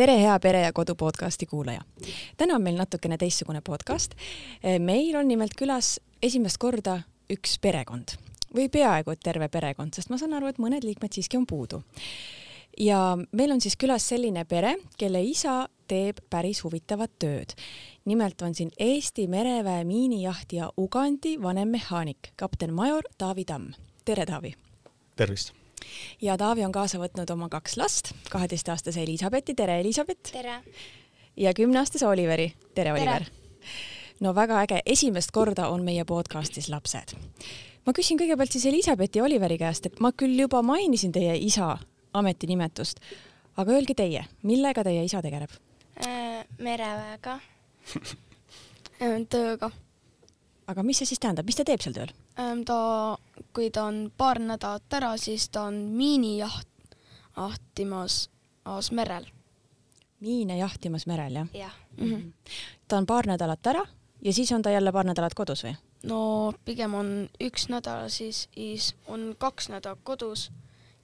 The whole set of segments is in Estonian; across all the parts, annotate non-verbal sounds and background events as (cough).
tere, hea Pere ja Kodu podcasti kuulaja. täna on meil natukene teistsugune podcast. meil on nimelt külas esimest korda üks perekond või peaaegu et terve perekond, sest ma saan aru, et mõned liikmed siiski on puudu. ja meil on siis külas selline pere, kelle isa teeb päris huvitavat tööd. nimelt on siin Eesti mereväe miinijahtija Ugandi vanemmehaanik, kapten-major Taavi Tamm. tere, Taavi! tervist! Ja Taavi on kaasa võtnud oma kaks last, kaheteistaastase Elisabethi, tere Elisabeth! tere! ja kümneaastase Oliveri, tere Oliver! no väga äge, esimest korda on meie podcastis lapsed. ma küsin kõigepealt siis Elisabethi ja Oliveri käest, et ma küll juba mainisin teie isa ametinimetust, aga öelge teie, millega teie isa tegeleb äh,? mereväega (laughs) tööga. Aga mis see siis tähendab, mis ta teeb seal tööl? Ähm, ta, kui ta on paar nädalat ära, siis ta on miinijaht, jahtimas merel. miine jahtimas merel, jah? jah mm. -hmm. ta on paar nädalat ära ja siis on ta jälle paar nädalat kodus või? no pigem on üks nädal, siis, siis on kaks nädalat kodus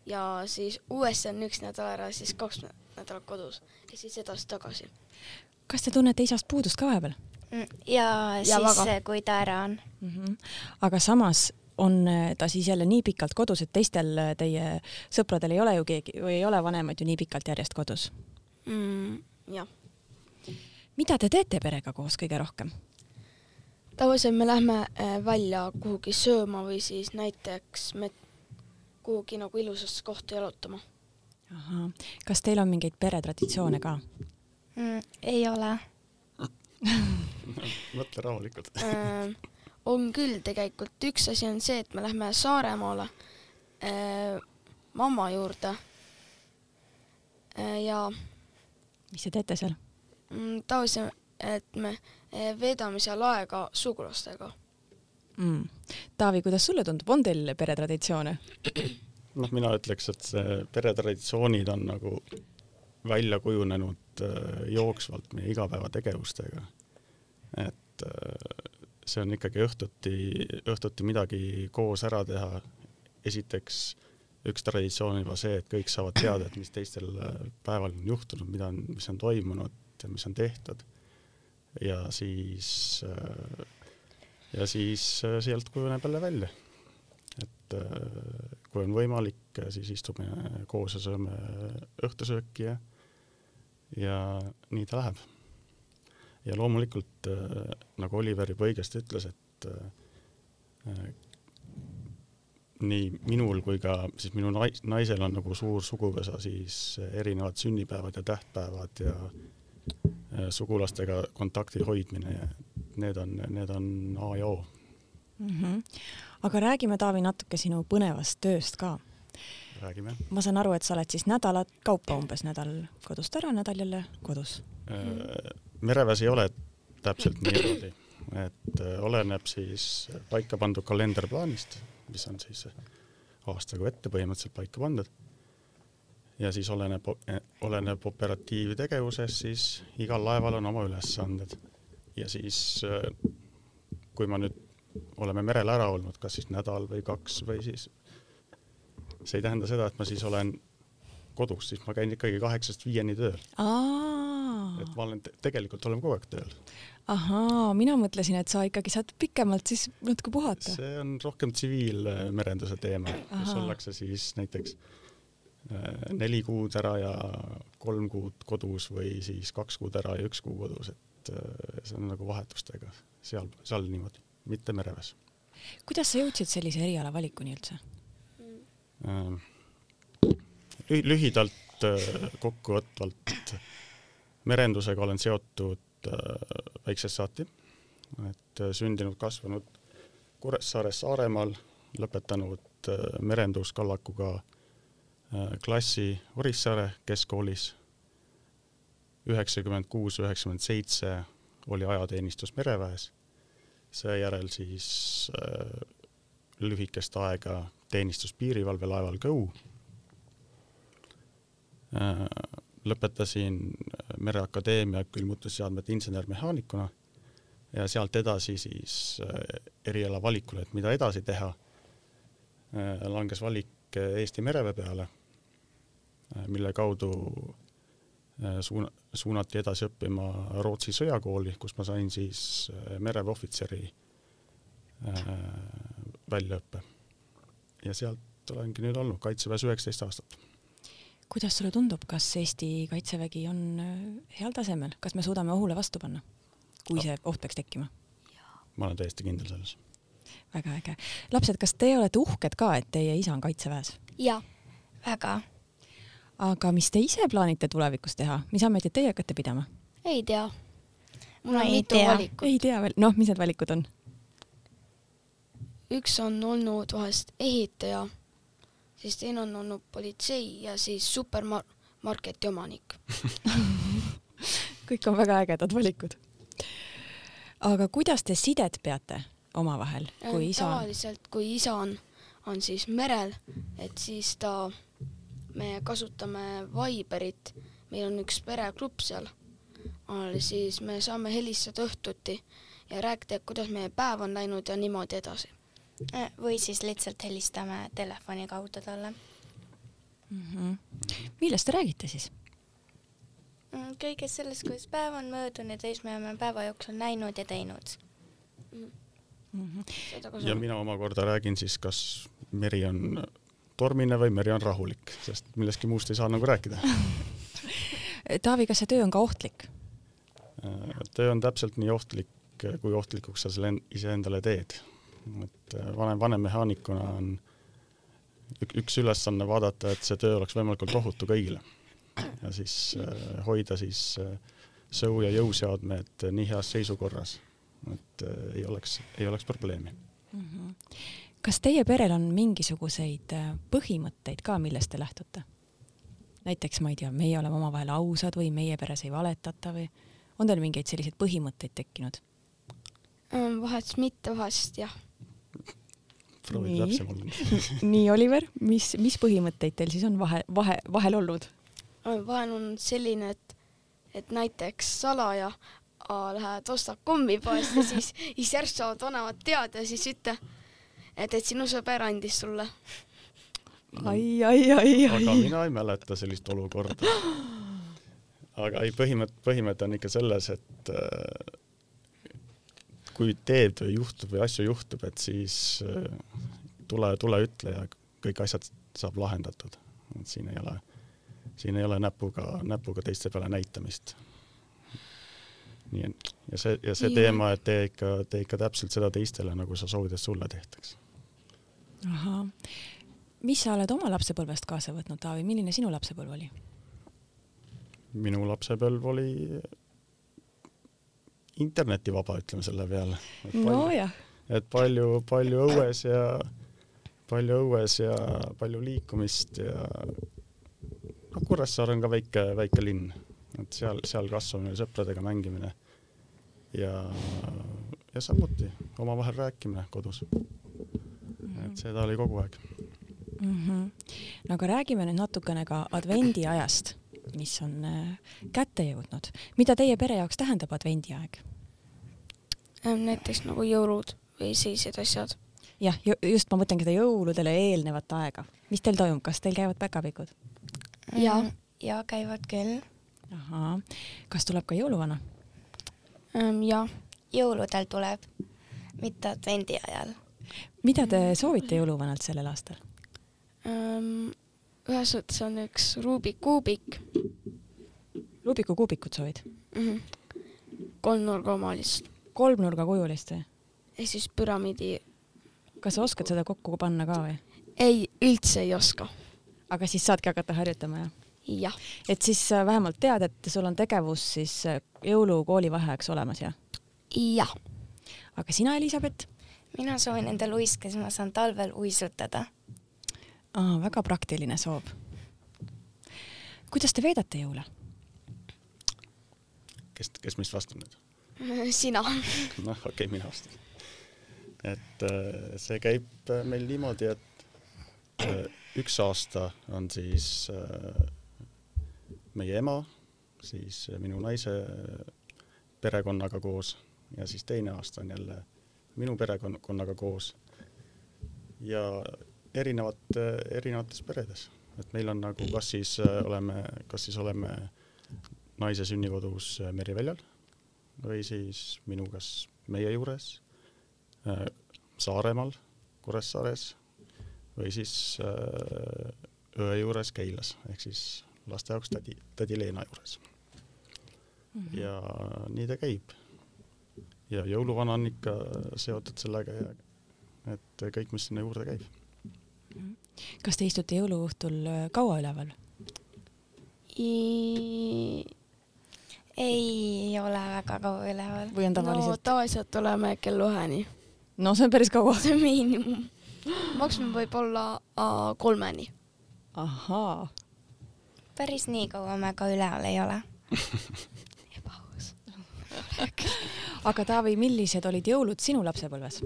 ja siis uuesti on üks nädal ära, siis kaks nädalat kodus ja siis edasi tagasi. kas te tunnete isast puudust ka vahepeal? Mm, ja, ja siis, väga. kui ta ära on mm. -hmm. aga samas on äh, ta siis jälle nii pikalt kodus, et teistel äh, teie sõpradel ei ole ju keegi või ei ole vanemad ju nii pikalt järjest kodus mm,? jah. mida te teete perega koos kõige rohkem? tavaliselt me lähme äh, välja kuhugi sööma või siis näiteks me kuhugi nagu ilusasse kohta jalutama. ahah, kas teil on mingeid peretraditsioone ka mm,? ei ole (laughs) mõtle rahulikult äh, on küll tegelikult, üks asi on see, et me lähme Saaremaale äh, mamma juurde äh,. ja. mis te teete seal mm,? tavaliselt, et me äh, veedame seal aega sugulastega mm.. Taavi, kuidas sulle tundub, on teil peretraditsioone? noh, mina ütleks, et see peretraditsioonid on nagu välja kujunenud äh, jooksvalt meie igapäevategevustega. et äh, see on ikkagi õhtuti, õhtuti midagi koos ära teha. esiteks üks traditsioon juba see, et kõik saavad teada, et mis teistel äh, päeval on juhtunud, mida on, mis on toimunud ja mis on tehtud. ja siis, ja siis sealt kujuneb jälle välja. et kui on võimalik, siis istume koos ja sööme õhtusööki ja ja nii ta läheb. ja loomulikult äh, nagu Oliver juba õigesti ütles, et äh, nii minul kui ka siis minu nais, naisel on nagu suur suguvõsa siis erinevad sünnipäevad ja tähtpäevad ja äh, sugulastega kontakti hoidmine ja need on, need on A ja O mm. -hmm. aga räägime, Taavi, natuke sinu põnevast tööst ka räägime. ma saan aru, et sa oled siis nädalad kaupa umbes nädal kodust ära, nädal jälle kodus äh,? mereväes ei ole täpselt niimoodi, et äh, oleneb siis paika pandud kalenderplaanist, mis on siis aastaga ette põhimõtteliselt paika pandud. ja siis oleneb, oleneb operatiivtegevusest, siis igal laeval on oma ülesanded ja siis äh, kui ma nüüd oleme merel ära olnud, kas siis nädal või kaks või siis see ei tähenda seda, et ma siis olen kodus, siis ma käin ikkagi kaheksast viieni tööl. et ma olen te tegelikult olen kogu aeg tööl. ahaa, mina mõtlesin, et sa ikkagi saad pikemalt siis natuke puhata. see on rohkem tsiviilmerenduse teema, kus ollakse siis näiteks äh, neli kuud ära ja kolm kuud kodus või siis kaks kuud ära ja üks kuu kodus, et äh, see on nagu vahetustega seal, seal niimoodi, mitte mereväes. kuidas sa jõudsid sellise eriala valikuni üldse? Äh, lühidalt äh, kokkuvõtvalt. Merendusega olen seotud äh, väiksest saati, et sündinud-kasvanud Kuressaares Saaremaal, lõpetanud merenduskallakuga klassi Orissaare keskkoolis. üheksakümmend kuus, üheksakümmend seitse oli ajateenistus mereväes, seejärel siis lühikest aega teenistus piirivalvelaeval Go. Äh, lõpetasin Mereakadeemia külmutusseadmete insener-mehaanikuna ja sealt edasi siis äh, eriala valikule, et mida edasi teha, äh, langes valik Eesti mereväe peale, mille kaudu suuna-, suunati edasi õppima Rootsi sõjakooli, kus ma sain siis mereväeohvitseri väljaõppe. Ja sealt olengi nüüd olnud Kaitseväes üheksateist aastat. kuidas sulle tundub, kas Eesti Kaitsevägi on heal tasemel, kas me suudame ohule vastu panna, kui see oht peaks tekkima? ma olen täiesti kindel selles. väga äge. lapsed, kas teie olete uhked ka, et teie isa on Kaitseväes? jaa, väga. aga mis te ise plaanite tulevikus teha, mis ametit teie hakkate pidama? ei tea. mul on ei mitu tea. valikut. ei tea veel, noh, mis need valikud on? Üks on olnud vahest ehitaja, siis teine on olnud politsei ja siis supermarketi omanik. (laughs) kõik on väga ägedad valikud. aga kuidas te sidet peate omavahel, kui isa on? tavaliselt, kui isa on, on siis merel, et siis ta, me kasutame Viberit, meil on üks peregrupp seal, siis me saame helistada õhtuti ja rääkida, kuidas meie päev on läinud ja niimoodi edasi. Või siis lihtsalt helistame telefoni kaudu talle. mm. -hmm. millest te räägite siis? kõigest sellest, kuidas päev on möödunud ja siis me oleme päeva jooksul näinud ja teinud. Mm -hmm. ja mina omakorda räägin siis, kas meri on tormine või meri on rahulik, sest millestki muust ei saa nagu rääkida. (laughs) Taavi, kas see töö on ka ohtlik? töö on täpselt nii ohtlik, kui ohtlikuks sa selle en- iseendale teed. Et äh, vanem, vanemmehaanikuna on ük- üks ülesanne vaadata, et see töö oleks võimalikult ohutu kõigile. ja siis äh, hoida siis äh, sõu- ja jõuseadmed nii heas seisukorras, et äh, ei oleks, ei oleks probleemi. mm. -hmm. kas teie perel on mingisuguseid põhimõtteid ka, millest te lähtute? näiteks ma ei tea, meie oleme omavahel ausad või meie peres ei valetata või on teil mingeid selliseid põhimõtteid tekkinud? Vahest mitte, vahest jah. Proovi Nii. täpsem olla. (laughs) nii, Oliver, mis, mis põhimõtteid teil siis on vahe, vahe, vahel olnud? vahel on selline, et, et näiteks salaja lähed ostad kommipoest ja siis, (laughs) siis järsku saavad vanemad teada ja siis ütle, et, et sinu sõber andis sulle. ai, ai, ai, aga ai. mina ei mäleta sellist olukorda. (gasps) aga ei, põhimõte, põhimõte on ikka selles, et äh, kui teed või juhtub või asju juhtub, et siis äh, tule, tule ütle ja kõik asjad saab lahendatud. et siin ei ole, siin ei ole näpuga, näpuga teiste peale näitamist. nii et ja see, ja see Jah. teema, et tee ikka, tee ikka täpselt seda teistele, nagu sa soovid, et sulle tehtaks. ahah. mis sa oled oma lapsepõlvest kaasa võtnud, Taavi, milline sinu lapsepõlv oli? minu lapsepõlv oli internetivaba, ütleme selle peale. nojah, et palju, palju õues ja palju õues ja palju liikumist ja noh, Kuressaare on ka väike, väike linn, et seal, seal kasvamine, sõpradega mängimine ja, ja samuti omavahel rääkimine kodus. et seda oli kogu aeg. mm. -hmm. no aga räägime nüüd natukene ka advendiajast, mis on äh, kätte jõudnud. mida teie pere jaoks tähendab advendiaeg? Näiteks nagu jõulud või sellised asjad. jah, just ma mõtlengi seda jõuludele eelnevat aega. mis teil toimub, kas teil käivad päkapikud? Mm, ja käivad küll. ahhaa, kas tuleb ka jõuluvana? Jah, jõuludel tuleb, mitte advendi ajal. mida te soovite jõuluvanalt sellel aastal? ühes mõttes on üks Rubik kuubik Rubiku kuubikut soovid? mm -hmm. kolmnurgaomalist kolmnurgakujulist või? ehk siis püramiidi. kas sa oskad seda kokku panna ka või? ei, üldse ei oska. aga siis saadki hakata harjutama, jah? jah, et siis äh, vähemalt tead, et sul on tegevus siis äh, jõulukooli vaheajaks olemas, jah? jah. aga sina, Elizabeth? mina soovin endale uiske, siis ma saan talvel uisutada. aa, väga praktiline soov. kuidas te veedate jõule? kes, kes meist vastab nüüd? (laughs) sina. noh, okei okay,, mina vastan. et äh, see käib äh, meil niimoodi, et äh, üks aasta on siis meie ema, siis minu naise perekonnaga koos ja siis teine aasta on jälle minu perekonnaga koos. ja erinevate, erinevates peredes, et meil on nagu, kas siis oleme, kas siis oleme naise sünnikodus äh, Meriväljal või siis minu kas meie juures äh, Saaremaal, Kuressaares või siis äh, õe juures Keilas ehk siis laste jaoks tädi, tädi Leena juures mm. -hmm. ja nii ta käib. ja jõuluvana on ikka seotud sellega ja et kõik, mis sinna juurde käib. kas te istute jõuluõhtul kaua üleval? Ei ole väga kaua üleval. või on tavaliselt no,? tavaliselt oleme kell üheni. no see on päris kaua. see on miinimum. maksimum võib olla äh, kolmeni. ahaa. päris nii kaua me ka üleval ei ole ebaaus aga Taavi, millised olid jõulud sinu lapsepõlves?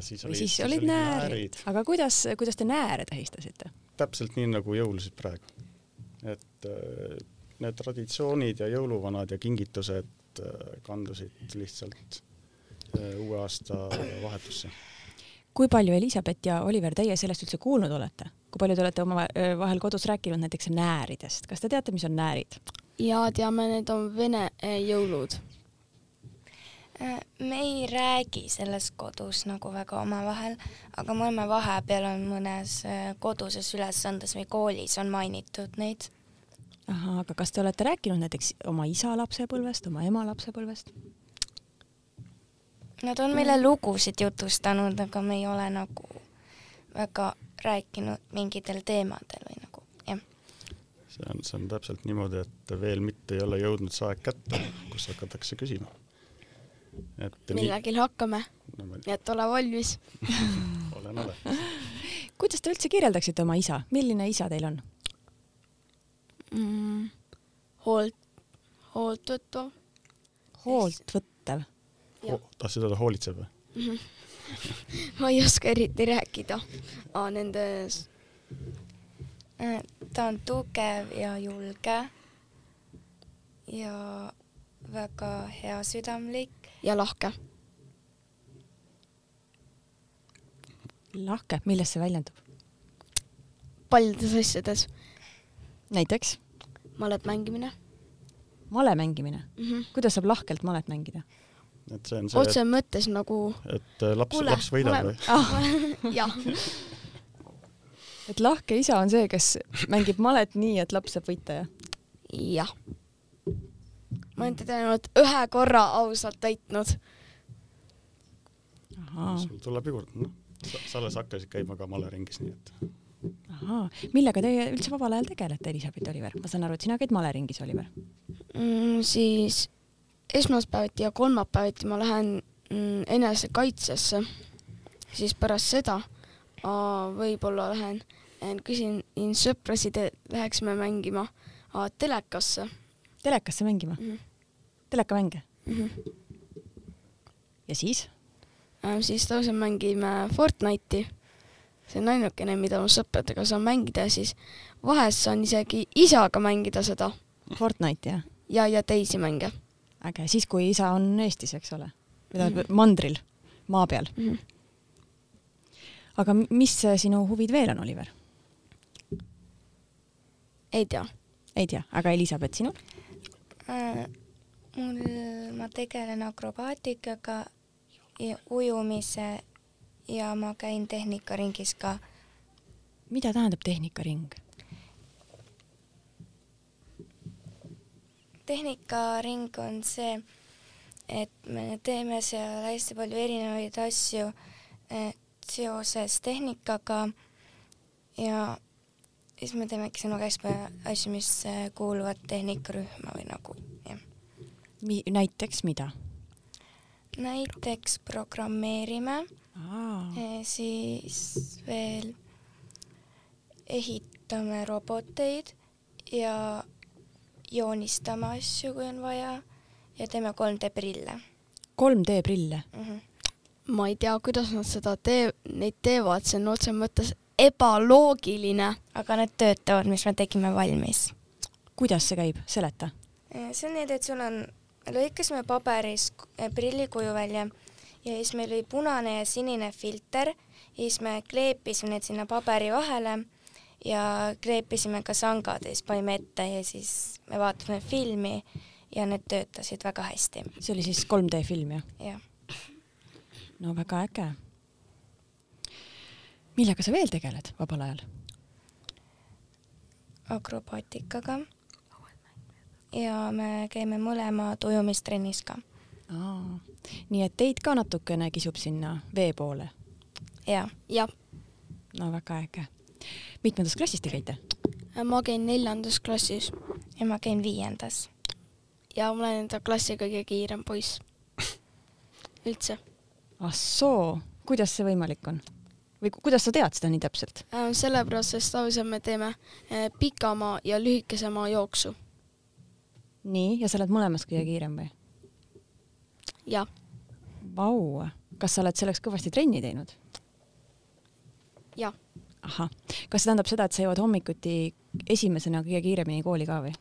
siis, oli, siis olid näärid, näärid., aga kuidas, kuidas te nääre tähistasite? täpselt nii nagu jõulusid praegu. et äh, need traditsioonid ja jõuluvanad ja kingitused äh, kandusid lihtsalt äh, uue aasta vahetusse. kui palju Elizabeth ja Oliver teie sellest üldse kuulnud olete? kui palju te olete omavahel kodus rääkinud näiteks nääridest, kas te teate, mis on näärid? ja teame, need on vene jõulud Äh, me ei räägi selles kodus nagu väga omavahel, aga me oleme vahepeal on mõnes äh, koduses ülesandes või koolis on mainitud neid. Aga kas te olete rääkinud näiteks oma isa lapsepõlvest, oma ema lapsepõlvest? Nad on meile lugusid jutustanud, aga me ei ole nagu väga rääkinud mingitel teemadel või nagu jah. see on, see on täpselt niimoodi, et veel mitte ei ole jõudnud see aeg kätte, kus hakatakse küsima et millalgi hakkame no,, nii et ole valmis olen olemas. kuidas te üldse kirjeldaksite oma isa, milline isa teil on mm,? hoolt, hoolt võttev. hoolt võttev Ho? tahtsid öelda hoolitsev või mm? -hmm. (laughs) ma ei oska eriti rääkida ah, nendes. Äh, ta on tugev ja julge ja väga heasüdamlik ja lahke. lahke, milles see väljendub? paljudes asjades. Näiteks? malet mängimine. male mängimine mm? -hmm. kuidas saab lahkelt malet mängida? et see on see otse mõttes nagu et äh, laps, laps võidab või ah. (laughs) jah et lahke isa on see, kes mängib malet nii, et laps saab võita, jah? jah ma olen teda ainult ühe korra ausalt täitnud. sul tuleb juurde, noh, sa alles hakkasid käima ka maleringis, nii et. Ahaa, millega teie üldse vabal ajal tegelete, Elisabeth Oliver? ma saan aru, et sina käid maleringis, Oliver mm,. siis esmaspäeviti ja kolmapäeviti ma lähen mm, enesekaitsesse, siis pärast seda võib-olla lähen, küsin sõprasid, et läheksime mängima telekasse telekasse mängima mm? -hmm. telekamänge mm? -hmm. ja siis siis tõuseme, mängime Fortnite'i. See on ainukene, mida ma sõpradega saan mängida ja siis vahest saan isegi isaga mängida seda. Fortnite'i, jah? ja, ja teisi mänge. äge, siis kui isa on Eestis, eks ole? või tähendab mm -hmm. mandril, maa peal mm. -hmm. aga mis sinu huvid veel on, Oliver? ei tea. ei tea, aga Elisabeth, sinul? Äh, mul, ma tegelen akrobaatikaga ja ujumise ja ma käin tehnikaringis ka. mida tähendab tehnikaring? tehnikaring on see, et me teeme seal hästi palju erinevaid asju eh, seoses tehnikaga ja siis me teemegi nagu hästi palju asju, mis äh, kuuluvad tehnikarühma või nagu jah. Mi-, näiteks mida? näiteks programmeerime, siis veel ehitame roboteid ja joonistame asju, kui on vaja ja teeme 3D prille. 3D prille mm? -hmm. ma ei tea, kuidas nad seda tee-, neid teevad, see on otse mõttes ebaloogiline. aga need töötavad, mis me tegime valmis. kuidas see käib, seleta? see on nii, et sul on, lõikasime paberis eh, prillikuju välja ja siis meil oli punane ja sinine filter ja siis me kleepisime need sinna paberi vahele ja kleepisime ka sangad ja siis panime ette ja siis me vaatasime filmi ja need töötasid väga hästi. see oli siis 3D film jah? jah. no väga äge. millega sa veel tegeled vabal ajal? akrobaatikaga. ja me käime mõlemad ujumistrennis ka. Nii et teid ka natukene kisub sinna vee poole? jah. jah. no väga äge. mitmendas klassis te käite? ma käin neljandas klassis. ja ma käin viiendas. ja ma olen enda klassi kõige kiirem poiss (laughs) üldse. ah soo, kuidas see võimalik on? või kuidas sa tead seda nii täpselt? sellepärast, sest tavaliselt me teeme eh, pikama ja lühikesema jooksu. nii, ja sa oled mõlemas kõige kiirem või? Jah. Vau, kas sa oled selleks kõvasti trenni teinud? jah. ahah, kas see tähendab seda, et sa jõuad hommikuti esimesena kõige kiiremini kooli ka või?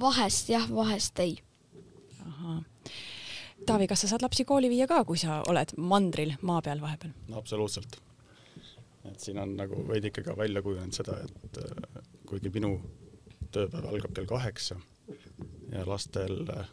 vahest jah, vahest ei. ahah. Taavi, kas sa saad lapsi kooli viia ka, kui sa oled mandril maa peal vahepeal no,? absoluutselt et siin on nagu veidike ka välja kujunenud seda, et äh, kuigi minu tööpäev algab kell kaheksa ja lastel äh,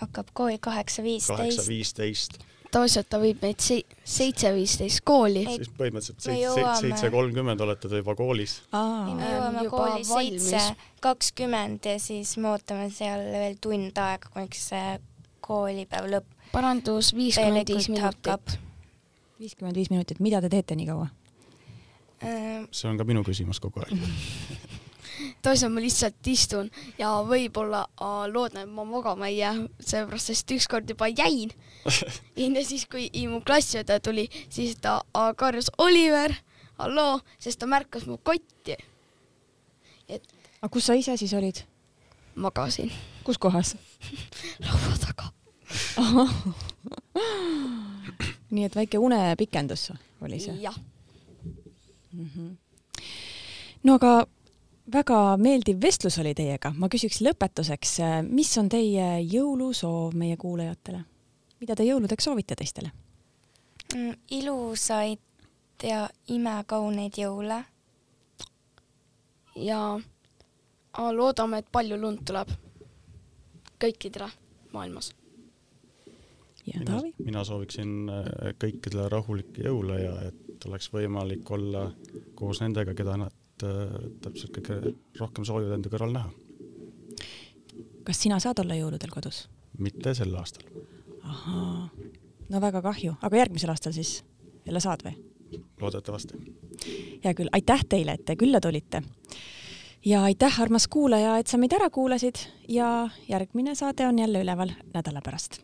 hakkab kool kaheksa viisteist. kaheksa viisteist. tavaliselt ta viib meid seitse viisteist kooli. siis põhimõtteliselt seitse, kolmkümmend olete te juba koolis. me jõuame kooli seitse kakskümmend ja siis me ootame seal veel tund aega, kuniks see koolipäev lõpp. parandus viiskümmend viis minutit viiskümmend viis minutit, mida te teete nii kaua? Äh, see on ka minu küsimus kogu aeg (laughs) tavaliselt ma lihtsalt istun ja võib-olla loodan, et ma magama ei jää, sellepärast, sest ükskord juba jäin. (laughs) ja siis, kui mu klassiõde tuli, siis ta karjus Oliver, halloo, sest ta märkas mu kotti. et. aga kus sa ise siis olid? magasin. kus kohas (laughs) laua taga (laughs) nii et väike unepikendus oli see? jah mm. -hmm. no aga väga meeldiv vestlus oli teiega, ma küsiks lõpetuseks, mis on teie jõulusoov meie kuulajatele? mida te jõuludeks soovite teistele mm,? ilusaid ja imekauneid jõule. ja loodame, et palju lund tuleb kõikidele maailmas mina, mina sooviksin äh, kõikidele rahulikke jõule ja et oleks võimalik olla koos nendega, keda nad äh, täpselt kõige rohkem soovivad enda kõrval näha. kas sina saad olla jõuludel kodus? mitte sel aastal. ahaa, no väga kahju, aga järgmisel aastal siis jälle saad või? loodetavasti. hea küll, aitäh teile, et te külla tulite. ja aitäh, armas kuulaja, et sa meid ära kuulasid ja järgmine saade on jälle üleval nädala pärast